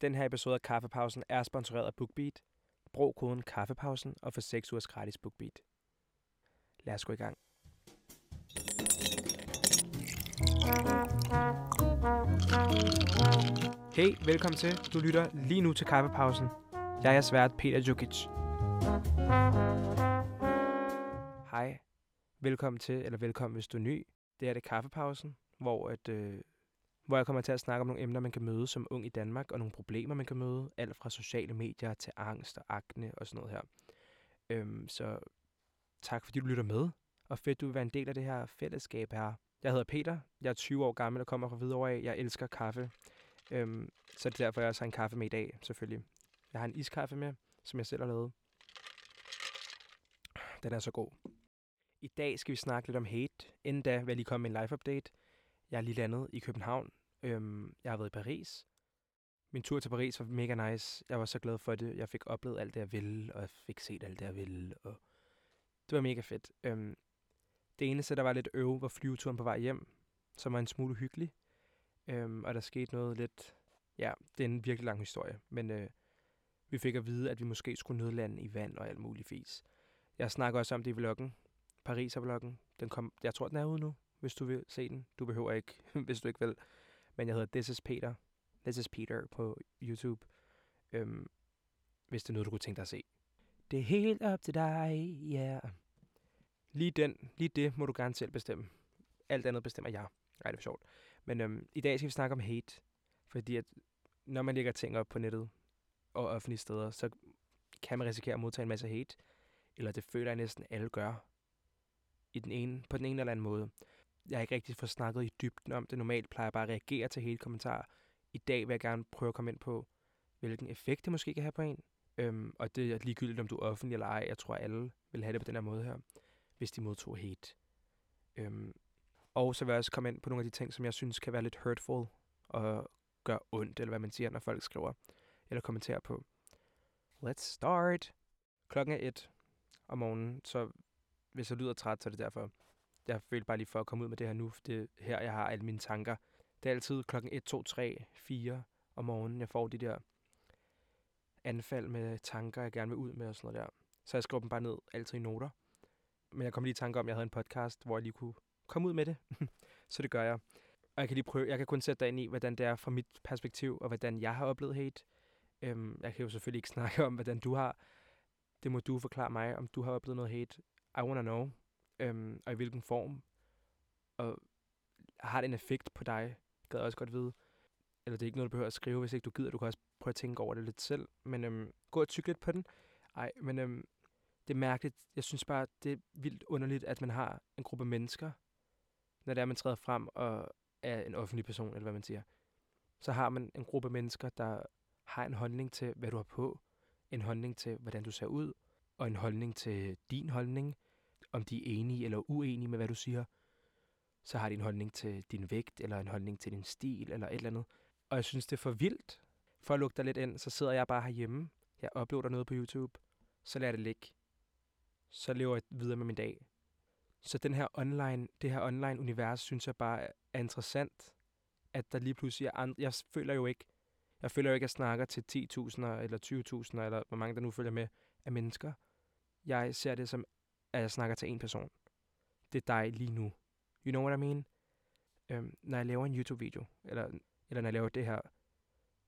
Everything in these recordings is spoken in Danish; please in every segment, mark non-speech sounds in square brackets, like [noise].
Den her episode af Kaffepausen er sponsoreret af BookBeat. Brug koden Kaffepausen og få 6 ugers gratis BookBeat. Lad os gå i gang. Hey, velkommen til. Du lytter lige nu til Kaffepausen. Jeg er svært Peter Jukic. Hej. Velkommen til, eller velkommen hvis du er ny. Det er det Kaffepausen, hvor, at, øh, hvor jeg kommer til at snakke om nogle emner, man kan møde som ung i Danmark, og nogle problemer, man kan møde. Alt fra sociale medier til angst og akne og sådan noget her. Øhm, så tak fordi du lytter med, og fedt du vil være en del af det her fællesskab her. Jeg hedder Peter, jeg er 20 år gammel og kommer fra Hvidovre af. Jeg elsker kaffe, øhm, så det er derfor, jeg også har en kaffe med i dag, selvfølgelig. Jeg har en iskaffe med, som jeg selv har lavet. Den er så god. I dag skal vi snakke lidt om hate. Inden da vil jeg lige komme med en live update. Jeg er lige landet i København. Øhm, jeg har været i Paris. Min tur til Paris var mega nice. Jeg var så glad for det. Jeg fik oplevet alt det, jeg ville, og jeg fik set alt det, jeg ville. Og det var mega fedt. Øhm, det eneste, der var lidt øv, var flyveturen på vej hjem, som var en smule hyggelig. Øhm, og der skete noget lidt... Ja, det er en virkelig lang historie, men øh, vi fik at vide, at vi måske skulle nødlande i vand og alt muligt fis. Jeg snakker også om det i vloggen. Paris-vloggen. Den kom, jeg tror, den er ude nu, hvis du vil se den. Du behøver ikke, [laughs] hvis du ikke vil. Men jeg hedder This is Peter. This is Peter på YouTube. Øhm, hvis det er noget, du kunne tænke dig at se. Det er helt op til dig, ja. Yeah. Lige, den, lige det må du gerne selv bestemme. Alt andet bestemmer jeg. Nej, det er sjovt. Men øhm, i dag skal vi snakke om hate. Fordi at når man lægger ting op på nettet og offentlige steder, så kan man risikere at modtage en masse hate. Eller det føler jeg næsten alle gør. I den ene, på den ene eller anden måde. Jeg har ikke rigtig fået snakket i dybden om det. Normalt plejer jeg bare at reagere til hele kommentarer. I dag vil jeg gerne prøve at komme ind på, hvilken effekt det måske kan have på en. Øhm, og det er ligegyldigt, om du er offentlig eller ej. Jeg tror, alle vil have det på den her måde her, hvis de modtog hate. Øhm, og så vil jeg også komme ind på nogle af de ting, som jeg synes kan være lidt hurtful og gør ondt, eller hvad man siger, når folk skriver eller kommenterer på. Let's start. Klokken er et om morgenen, så hvis jeg lyder træt, så er det derfor. Jeg følte bare lige for at komme ud med det her nu. Det her, jeg har alle mine tanker. Det er altid klokken 1, 2, 3, 4 om morgenen, jeg får de der anfald med tanker, jeg gerne vil ud med og sådan noget der. Så jeg skriver dem bare ned, altid i noter. Men jeg kom lige i tanke om, at jeg havde en podcast, hvor jeg lige kunne komme ud med det. [laughs] så det gør jeg. Og jeg kan lige prøve, jeg kan kun sætte dig ind i, hvordan det er fra mit perspektiv, og hvordan jeg har oplevet hate. Øhm, jeg kan jo selvfølgelig ikke [laughs] snakke om, hvordan du har. Det må du forklare mig, om du har oplevet noget hate. I wanna know. Øhm, og i hvilken form. Og har det en effekt på dig? Gad jeg også godt vide. Eller det er ikke noget, du behøver at skrive, hvis ikke du gider. Du kan også prøve at tænke over det lidt selv. Men øhm, gå og tykke lidt på den. Ej, men øhm, det er mærkeligt. Jeg synes bare, det er vildt underligt, at man har en gruppe mennesker, når det er, man træder frem og er en offentlig person, eller hvad man siger. Så har man en gruppe mennesker, der har en holdning til, hvad du har på, en holdning til, hvordan du ser ud, og en holdning til din holdning, om de er enige eller uenige med, hvad du siger. Så har de en holdning til din vægt, eller en holdning til din stil, eller et eller andet. Og jeg synes, det er for vildt. For at lukke dig lidt ind, så sidder jeg bare herhjemme. Jeg uploader noget på YouTube. Så lader det ligge. Så lever jeg videre med min dag. Så den her online, det her online univers, synes jeg bare er interessant. At der lige pludselig er andre. Jeg føler jo ikke, jeg føler jo ikke, at jeg snakker til 10.000 eller 20.000, eller hvor mange der nu følger med, af mennesker. Jeg ser det som, at jeg snakker til en person. Det er dig lige nu. You know what I mean? Øhm, når jeg laver en YouTube-video, eller, eller når jeg laver det her,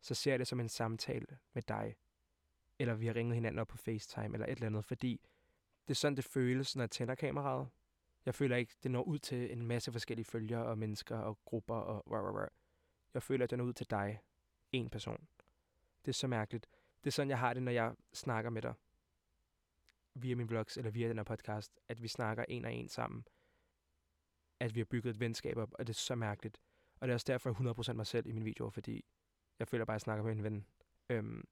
så ser jeg det som en samtale med dig. Eller vi har ringet hinanden op på FaceTime, eller et eller andet, fordi det er sådan, det føles, når jeg tænder kameraet. Jeg føler ikke, det når ud til en masse forskellige følgere og mennesker og grupper og rah, rah, rah. Jeg føler, at det når ud til dig. En person. Det er så mærkeligt. Det er sådan, jeg har det, når jeg snakker med dig. Via min vlogs eller via den her podcast. At vi snakker en og en sammen. At vi har bygget et venskab op, og det er så mærkeligt. Og det er også derfor, jeg 100% mig selv i mine videoer, fordi jeg føler bare, at jeg snakker med en ven. Øhm,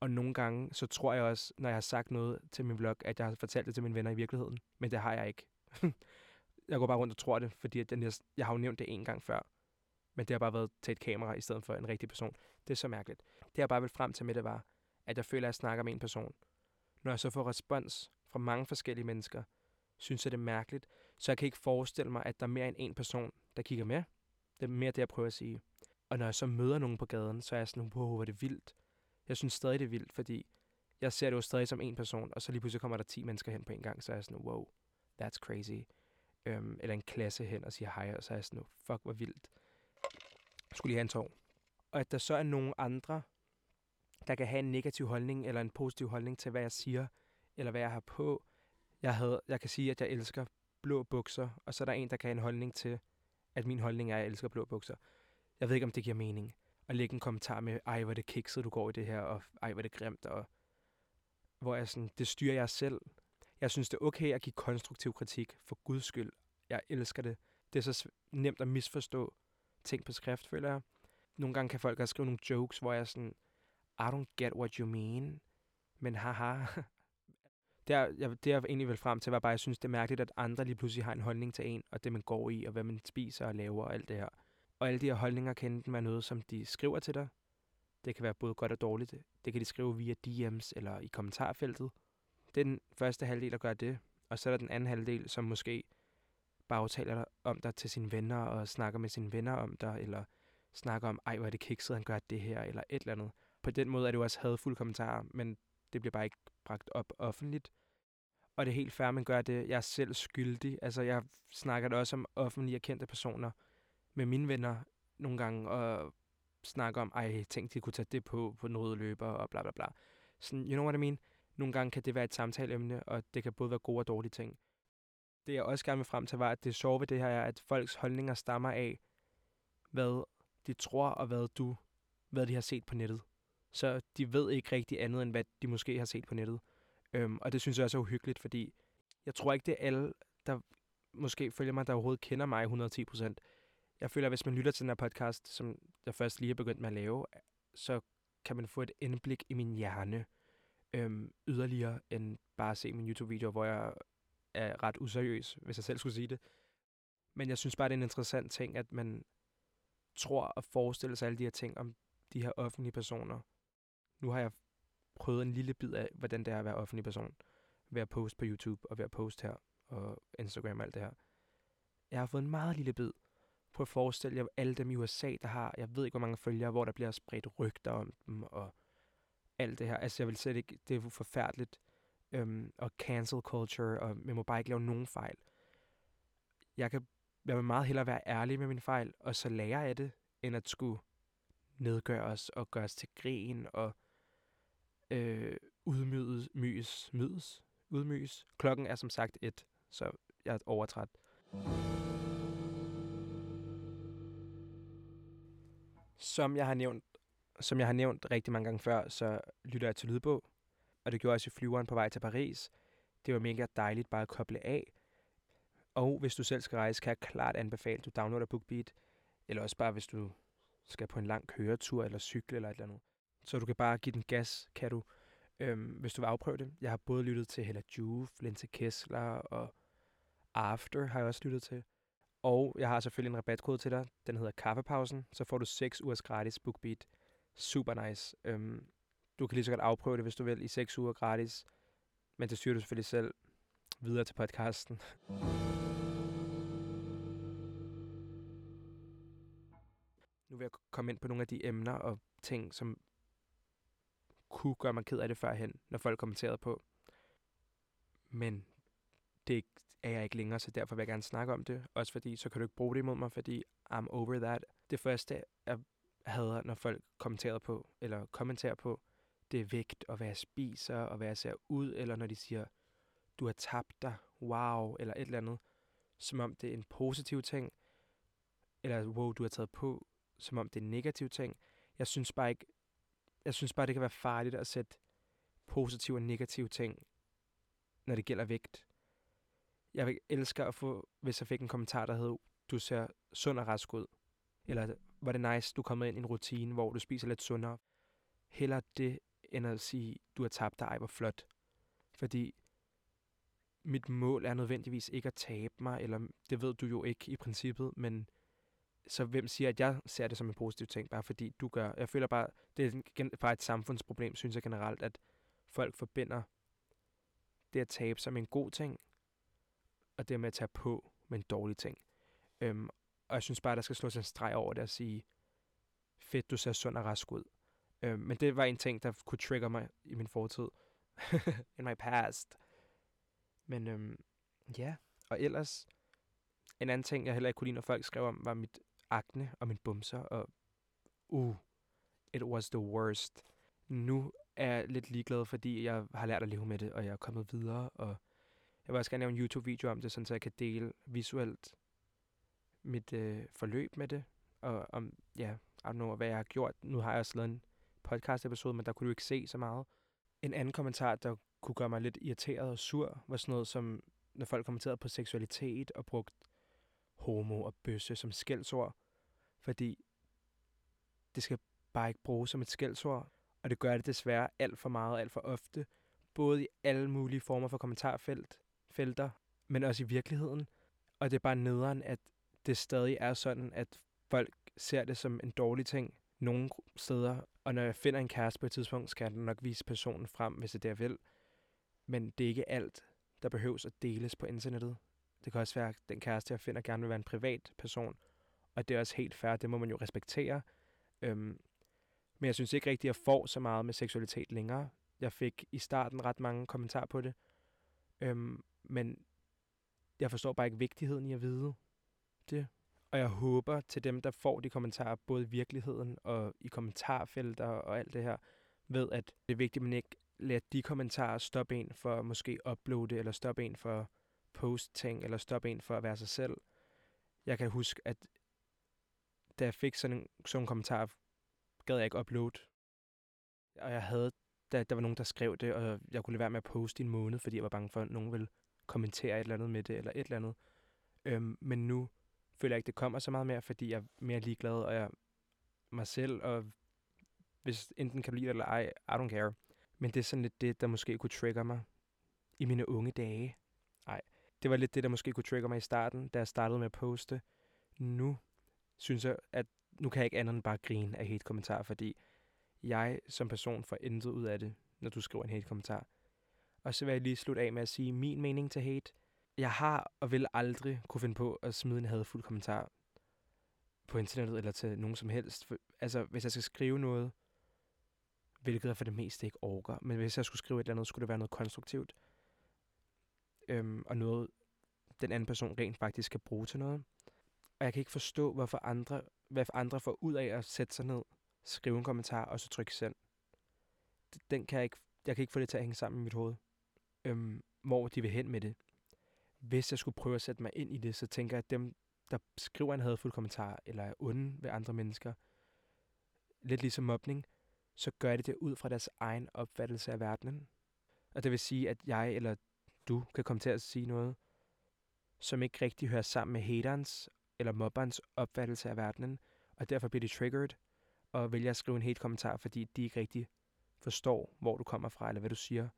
og nogle gange, så tror jeg også, når jeg har sagt noget til min vlog, at jeg har fortalt det til mine venner i virkeligheden. Men det har jeg ikke. [laughs] jeg går bare rundt og tror det, fordi at jeg, jeg har jo nævnt det en gang før. Men det har bare været til et kamera i stedet for en rigtig person. Det er så mærkeligt. Det jeg bare vil frem til med det var, at jeg føler, at jeg snakker med en person. Når jeg så får respons fra mange forskellige mennesker, synes jeg det er mærkeligt. Så jeg kan ikke forestille mig, at der er mere end en person, der kigger med. Det er mere det, jeg prøver at sige. Og når jeg så møder nogen på gaden, så er jeg sådan, wow, hvor er det vildt. Jeg synes stadig, det er vildt, fordi jeg ser det jo stadig som en person, og så lige pludselig kommer der 10 mennesker hen på en gang, så er jeg sådan, wow, that's crazy. Øhm, eller en klasse hen og siger hej, og så er jeg sådan, fuck, hvor vildt. Jeg skulle lige have en tår. Og at der så er nogle andre, der kan have en negativ holdning, eller en positiv holdning til, hvad jeg siger, eller hvad jeg har på. Jeg, havde, jeg kan sige, at jeg elsker blå bukser, og så er der en, der kan have en holdning til, at min holdning er, at jeg elsker blå bukser. Jeg ved ikke, om det giver mening at lægge en kommentar med, ej, hvor det kikset, du går i det her, og ej, hvor det grimt, og hvor jeg sådan, det styrer jeg selv. Jeg synes, det er okay at give konstruktiv kritik, for guds skyld. Jeg elsker det. Det er så nemt at misforstå ting på skrift, føler jeg. Nogle gange kan folk også skrive nogle jokes, hvor jeg sådan, i don't get what you mean, men haha. [laughs] det, er, jeg, det jeg egentlig vil frem til, var bare, at jeg synes, det er mærkeligt, at andre lige pludselig har en holdning til en, og det man går i, og hvad man spiser og laver og alt det her. Og alle de her holdninger kan enten være noget, som de skriver til dig. Det kan være både godt og dårligt. Det kan de skrive via DM's eller i kommentarfeltet. Det er den første halvdel, der gør det. Og så er der den anden halvdel, som måske bare taler om dig til sine venner, og snakker med sine venner om dig, eller snakker om, ej, hvor er det kikset, han gør det her, eller et eller andet. På den måde er det jo også hadfulde kommentarer, men det bliver bare ikke bragt op offentligt. Og det er helt fair, man gør det. Jeg er selv skyldig. Altså, jeg snakker det også om offentlige erkendte kendte personer, med mine venner nogle gange og snakker om, ej, tænk, de kunne tage det på, på noget løber og bla bla bla. Sådan, you know what I mean? Nogle gange kan det være et samtaleemne, og det kan både være gode og dårlige ting. Det jeg også gerne vil frem til, var, at det sjove ved det her er, at folks holdninger stammer af, hvad de tror, og hvad du, hvad de har set på nettet. Så de ved ikke rigtig andet, end hvad de måske har set på nettet. Øhm, og det synes jeg også er uhyggeligt, fordi jeg tror ikke, det er alle, der måske følger mig, der overhovedet kender mig 110 procent jeg føler, at hvis man lytter til den her podcast, som jeg først lige er begyndt med at lave, så kan man få et indblik i min hjerne øhm, yderligere end bare at se min YouTube-video, hvor jeg er ret useriøs, hvis jeg selv skulle sige det. Men jeg synes bare, det er en interessant ting, at man tror at forestille sig alle de her ting om de her offentlige personer. Nu har jeg prøvet en lille bid af, hvordan det er at være offentlig person. Ved at poste på YouTube og ved at poste her og Instagram og alt det her. Jeg har fået en meget lille bid Prøv at forestille jer alle dem i USA, der har, jeg ved ikke hvor mange følgere, hvor der bliver spredt rygter om dem, og alt det her. Altså jeg vil slet ikke, det er forfærdeligt. Øhm, og cancel culture, og man må bare ikke lave nogen fejl. Jeg kan jeg vil meget hellere være ærlig med min fejl, og så lære af det, end at skulle nedgøre os og gøre os til grin og øh, udmydes, myes, mydes, udmyes. Klokken er som sagt et, så jeg er overtræt. Som jeg har nævnt, som jeg har nævnt rigtig mange gange før, så lytter jeg til lydbog, og det gjorde jeg også i flyveren på vej til Paris. Det var mega dejligt bare at koble af. Og hvis du selv skal rejse, kan jeg klart anbefale, at du downloader BookBeat, eller også bare hvis du skal på en lang køretur eller cykle eller et eller andet. Så du kan bare give den gas, kan du, øhm, hvis du vil afprøve det. Jeg har både lyttet til Hella Juve, Linse Kessler og After har jeg også lyttet til. Og jeg har selvfølgelig en rabatkode til dig. Den hedder Kaffepausen. Så får du 6 ugers gratis BookBeat. Super nice. Øhm, du kan lige så godt afprøve det, hvis du vil, i 6 uger gratis. Men det styrer du selvfølgelig selv videre til podcasten. Nu vil jeg komme ind på nogle af de emner og ting, som kunne gøre mig ked af det førhen, når folk kommenterede på. Men det er jeg ikke længere, så derfor vil jeg gerne snakke om det. Også fordi, så kan du ikke bruge det imod mig, fordi I'm over that. Det første, jeg hader, når folk kommenterer på, eller kommenterer på, det er vægt, og hvad jeg spiser, og hvad jeg ser ud, eller når de siger, du har tabt dig, wow, eller et eller andet, som om det er en positiv ting, eller wow, du har taget på, som om det er en negativ ting. Jeg synes bare ikke, jeg synes bare, det kan være farligt at sætte positive og negative ting, når det gælder vægt jeg vil elske at få, hvis jeg fik en kommentar, der hed, du ser sund og rask ud. Eller var det nice, du er kommet ind i en rutine, hvor du spiser lidt sundere. Heller det, end at sige, du har tabt dig, hvor flot. Fordi mit mål er nødvendigvis ikke at tabe mig, eller det ved du jo ikke i princippet, men så hvem siger, at jeg ser det som en positiv ting, bare fordi du gør. Jeg føler bare, det er bare et samfundsproblem, synes jeg generelt, at folk forbinder det at tabe som en god ting, og det med at tage på med en dårlig ting. Øhm, og jeg synes bare, der skal slås en streg over det og sige, fedt, du ser sund og rask ud. Øhm, men det var en ting, der kunne trigger mig i min fortid. [laughs] In my past. Men øhm, ja, og ellers, en anden ting, jeg heller ikke kunne lide, når folk skrev om, var mit akne og min bumser, og uh, it was the worst. Nu er jeg lidt ligeglad, fordi jeg har lært at leve med det, og jeg er kommet videre, og jeg vil også gerne lave en YouTube-video om det, sådan så jeg kan dele visuelt mit øh, forløb med det, og om, ja, I don't know, hvad jeg har gjort. Nu har jeg også lavet en podcast-episode, men der kunne du ikke se så meget. En anden kommentar, der kunne gøre mig lidt irriteret og sur, var sådan noget som, når folk kommenterede på seksualitet og brugt homo og bøsse som skældsord, fordi det skal bare ikke bruges som et skældsord, og det gør det desværre alt for meget og alt for ofte, både i alle mulige former for kommentarfelt, felter, men også i virkeligheden. Og det er bare nederen, at det stadig er sådan, at folk ser det som en dårlig ting nogle steder. Og når jeg finder en kæreste på et tidspunkt, skal jeg nok vise personen frem, hvis det er vil. Men det er ikke alt, der behøves at deles på internettet. Det kan også være, at den kæreste, jeg finder, gerne vil være en privat person. Og det er også helt fair, det må man jo respektere. Øhm, men jeg synes ikke rigtigt, at jeg får så meget med seksualitet længere. Jeg fik i starten ret mange kommentarer på det. Øhm, men jeg forstår bare ikke vigtigheden i at vide det. Og jeg håber til dem, der får de kommentarer, både i virkeligheden og i kommentarfelter og alt det her, ved, at det er vigtigt, at man ikke lader de kommentarer stoppe en for måske uploade, eller stoppe en for post ting, eller stoppe en for at være sig selv. Jeg kan huske, at da jeg fik sådan en, sådan en kommentar, gad jeg ikke uploade. Og jeg havde, da der var nogen, der skrev det, og jeg kunne lade være med at poste i en måned, fordi jeg var bange for, at nogen ville kommentere et eller andet med det, eller et eller andet. Øhm, men nu føler jeg ikke, det kommer så meget mere, fordi jeg er mere ligeglad, og jeg mig selv, og hvis enten kan du lide det eller ej, I don't care. Men det er sådan lidt det, der måske kunne trigger mig i mine unge dage. Det var lidt det, der måske kunne trigger mig i starten, da jeg startede med at poste. Nu synes jeg, at nu kan jeg ikke andet end bare grine af hate kommentarer, fordi jeg som person får intet ud af det, når du skriver en hate kommentar. Og så vil jeg lige slutte af med at sige min mening til hate. Jeg har og vil aldrig kunne finde på at smide en hadfuld kommentar på internettet eller til nogen som helst. For, altså, hvis jeg skal skrive noget, hvilket jeg for det meste ikke orker, men hvis jeg skulle skrive et eller andet, skulle det være noget konstruktivt. Øhm, og noget, den anden person rent faktisk kan bruge til noget. Og jeg kan ikke forstå, hvorfor andre, hvad andre får ud af at sætte sig ned, skrive en kommentar og så trykke send. Den kan jeg ikke, jeg kan ikke få det til at hænge sammen i mit hoved. Øhm, hvor de vil hen med det hvis jeg skulle prøve at sætte mig ind i det, så tænker jeg, at dem, der skriver en hadfuld kommentar, eller er onde ved andre mennesker, lidt ligesom mobning, så gør det det ud fra deres egen opfattelse af verdenen. Og det vil sige, at jeg eller du kan komme til at sige noget, som ikke rigtig hører sammen med haterens eller mobberens opfattelse af verdenen, og derfor bliver de triggered og vælger at skrive en hate kommentar, fordi de ikke rigtig forstår, hvor du kommer fra, eller hvad du siger,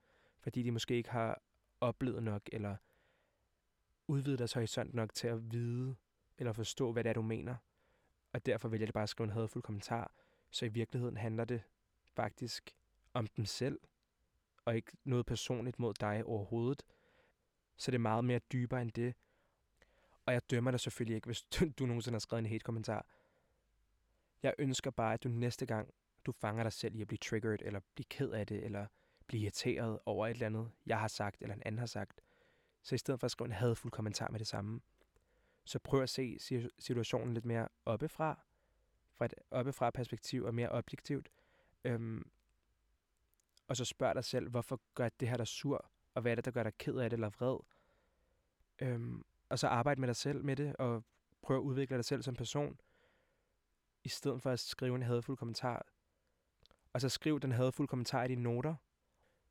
fordi de måske ikke har oplevet nok, eller udvidet deres horisont nok til at vide eller forstå, hvad det er, du mener. Og derfor vælger de bare at skrive en hadfuld kommentar. Så i virkeligheden handler det faktisk om dem selv, og ikke noget personligt mod dig overhovedet. Så det er meget mere dybere end det. Og jeg dømmer dig selvfølgelig ikke, hvis du, nogensinde har skrevet en hate kommentar. Jeg ønsker bare, at du næste gang, du fanger dig selv i at blive triggered, eller blive ked af det, eller blive irriteret over et eller andet, jeg har sagt, eller en anden har sagt, så i stedet for at skrive en hadfuld kommentar med det samme, så prøv at se situationen lidt mere oppefra, fra et oppefra perspektiv og mere objektivt. Øhm, og så spørg dig selv, hvorfor gør det her dig sur, og hvad er det, der gør dig ked af det eller vred? Øhm, og så arbejde med dig selv med det, og prøv at udvikle dig selv som person, i stedet for at skrive en hadfuld kommentar. Og så skriv den hadfulde kommentar i dine noter,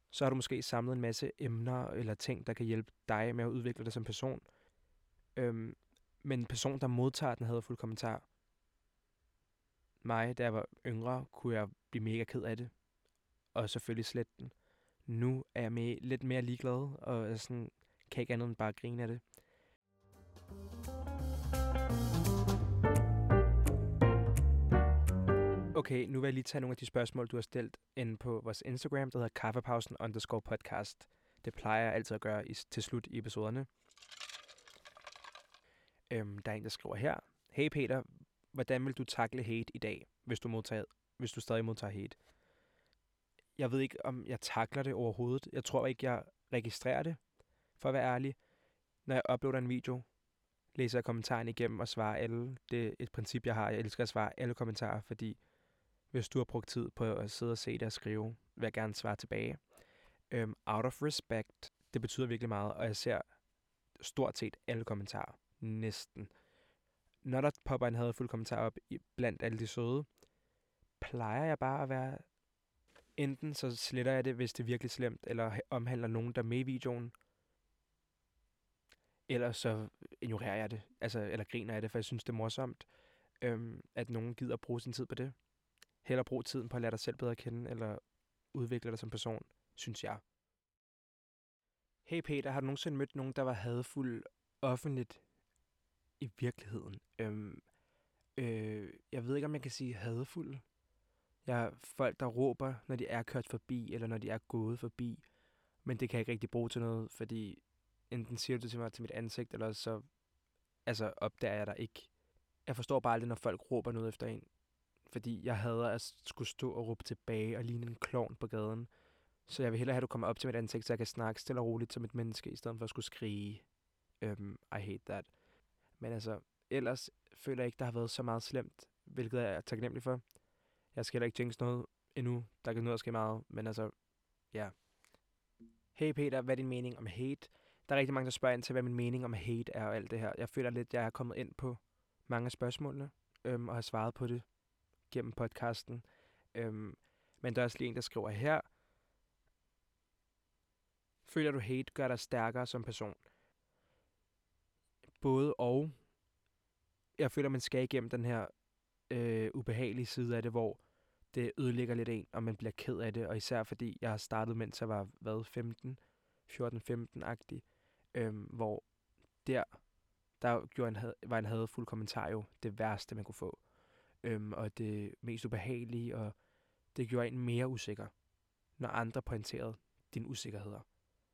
så har du måske samlet en masse emner eller ting, der kan hjælpe dig med at udvikle dig som person. Øhm, men en person, der modtager den hadfulde kommentar, mig, da jeg var yngre, kunne jeg blive mega ked af det. Og selvfølgelig slet den. Nu er jeg med, lidt mere ligeglad, og sådan, kan ikke andet end bare grine af det. Okay, nu vil jeg lige tage nogle af de spørgsmål, du har stillet ind på vores Instagram, der hedder kaffepausen underscore podcast. Det plejer jeg altid at gøre i, til slut i episoderne. Øhm, der er en, der skriver her. Hey Peter, hvordan vil du takle hate i dag, hvis du, modtager, hvis du stadig modtager hate? Jeg ved ikke, om jeg takler det overhovedet. Jeg tror ikke, jeg registrerer det, for at være ærlig. Når jeg uploader en video, læser jeg kommentarerne igennem og svarer alle. Det er et princip, jeg har. Jeg elsker at svare alle kommentarer, fordi hvis du har brugt tid på at sidde og se det og skrive, vil jeg gerne svare tilbage. Um, out of respect, det betyder virkelig meget, og jeg ser stort set alle kommentarer. Næsten. Når der popper en hadfuld kommentar op i, blandt alle de søde, plejer jeg bare at være... Enten så sletter jeg det, hvis det er virkelig slemt, eller omhandler nogen, der er med i videoen. Eller så ignorerer jeg det, altså, eller griner jeg det, for jeg synes, det er morsomt, øhm, at nogen gider at bruge sin tid på det. Heller brug tiden på at lære dig selv bedre at kende, eller udvikle dig som person, synes jeg. Hey Peter, har du nogensinde mødt nogen, der var hadfuld offentligt i virkeligheden? Øhm, øh, jeg ved ikke, om jeg kan sige hadfuld. Jeg har folk, der råber, når de er kørt forbi, eller når de er gået forbi. Men det kan jeg ikke rigtig bruge til noget, fordi enten siger du det til mig til mit ansigt, eller så altså, opdager jeg der ikke. Jeg forstår bare aldrig, når folk råber noget efter en. Fordi jeg hader at skulle stå og råbe tilbage og ligne en klovn på gaden. Så jeg vil hellere have, at du kommer op til mit ansigt, så jeg kan snakke stille og roligt som et menneske, i stedet for at skulle skrige. Um, I hate that. Men altså, ellers føler jeg ikke, der har været så meget slemt, hvilket jeg er taknemmelig for. Jeg skal heller ikke tænke noget endnu. Der kan noget ske meget, men altså, ja. Yeah. Hey Peter, hvad er din mening om hate? Der er rigtig mange, der spørger ind til, hvad min mening om hate er og alt det her. Jeg føler lidt, at jeg er kommet ind på mange af spørgsmålene, øhm, og har svaret på det gennem podcasten. Øhm, men der er også lige en, der skriver her. Føler du hate gør dig stærkere som person? Både og. Jeg føler, man skal igennem den her øh, ubehagelige side af det, hvor det ødelægger lidt en, og man bliver ked af det. Og især fordi jeg har startet, mens jeg var, hvad, 15? 14-15-agtig. Øhm, hvor der, der gjorde en had, var en hadfuld kommentar jo det værste, man kunne få. Øhm, og det mest ubehagelige, og det gjorde en mere usikker, når andre pointerede dine usikkerheder.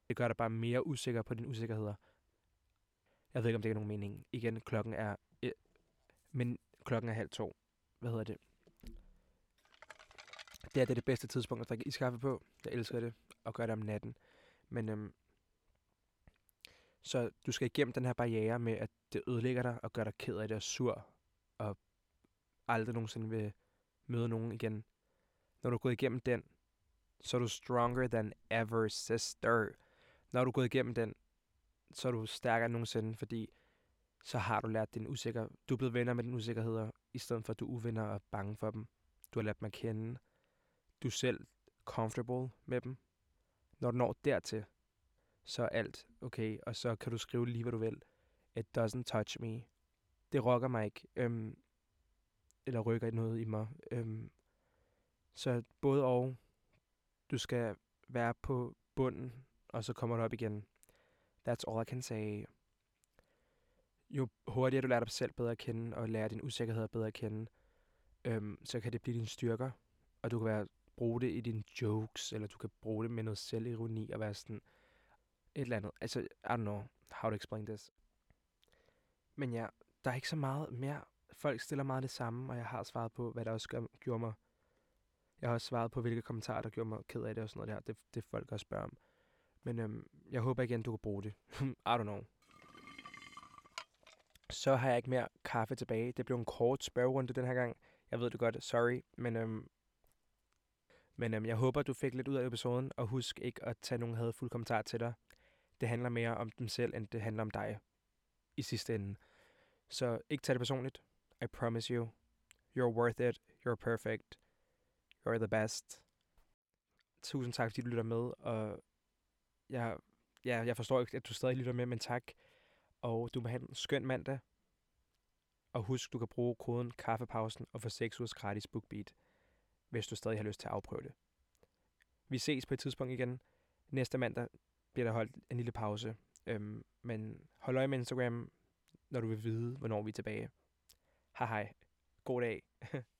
Det gør dig bare mere usikker på dine usikkerheder. Jeg ved ikke, om det er nogen mening. Igen, klokken er... Øh, men klokken er halv to. Hvad hedder det? Det er det, det bedste tidspunkt at drikke iskaffe på. Jeg elsker det. Og gøre det om natten. Men øhm, så du skal igennem den her barriere med, at det ødelægger dig og gør dig ked af det og sur, og aldrig nogensinde vil møde nogen igen. Når du er gået igennem den, så er du stronger than ever, sister. Når du er gået igennem den, så er du stærkere end nogensinde, fordi så har du lært din usikker... Du er blevet venner med din usikkerhed, i stedet for at du er uvenner og bange for dem. Du har lært dem at kende. Du er selv comfortable med dem. Når du når dertil, så er alt okay, og så kan du skrive lige, hvad du vil. It doesn't touch me. Det rokker mig ikke, øhm, eller rykker noget i mig. Øhm, så både og, du skal være på bunden, og så kommer du op igen. That's all I can say. Jo hurtigere du lærer dig selv bedre at kende, og lærer din usikkerhed bedre at kende, øhm, så kan det blive dine styrker, og du kan være, bruge det i dine jokes, eller du kan bruge det med noget selvironi, og være sådan, et eller andet. Altså, I don't know how to explain this. Men ja, der er ikke så meget mere. Folk stiller meget det samme, og jeg har svaret på, hvad der også gør, gjorde mig... Jeg har også svaret på, hvilke kommentarer, der gjorde mig ked af det og sådan noget der. Det, det folk også spørger om. Men øhm, jeg håber igen, du kan bruge det. [laughs] I don't know. Så har jeg ikke mere kaffe tilbage. Det blev en kort spørgerunde den her gang. Jeg ved det godt, sorry. Men, øhm, men øhm, jeg håber, du fik lidt ud af episoden. Og husk ikke at tage nogen hadfuld kommentar til dig det handler mere om dem selv, end det handler om dig i sidste ende. Så ikke tag det personligt. I promise you. You're worth it. You're perfect. You're the best. Tusind tak, fordi du lytter med. Og jeg, ja, jeg forstår ikke, at du stadig lytter med, men tak. Og du må have en skøn mandag. Og husk, du kan bruge koden kaffepausen og få 6 ugers gratis BookBeat, hvis du stadig har lyst til at afprøve det. Vi ses på et tidspunkt igen næste mandag bliver der holdt en lille pause. Øhm, men hold øje med Instagram, når du vil vide, hvornår vi er tilbage. Hej hej. God dag. [laughs]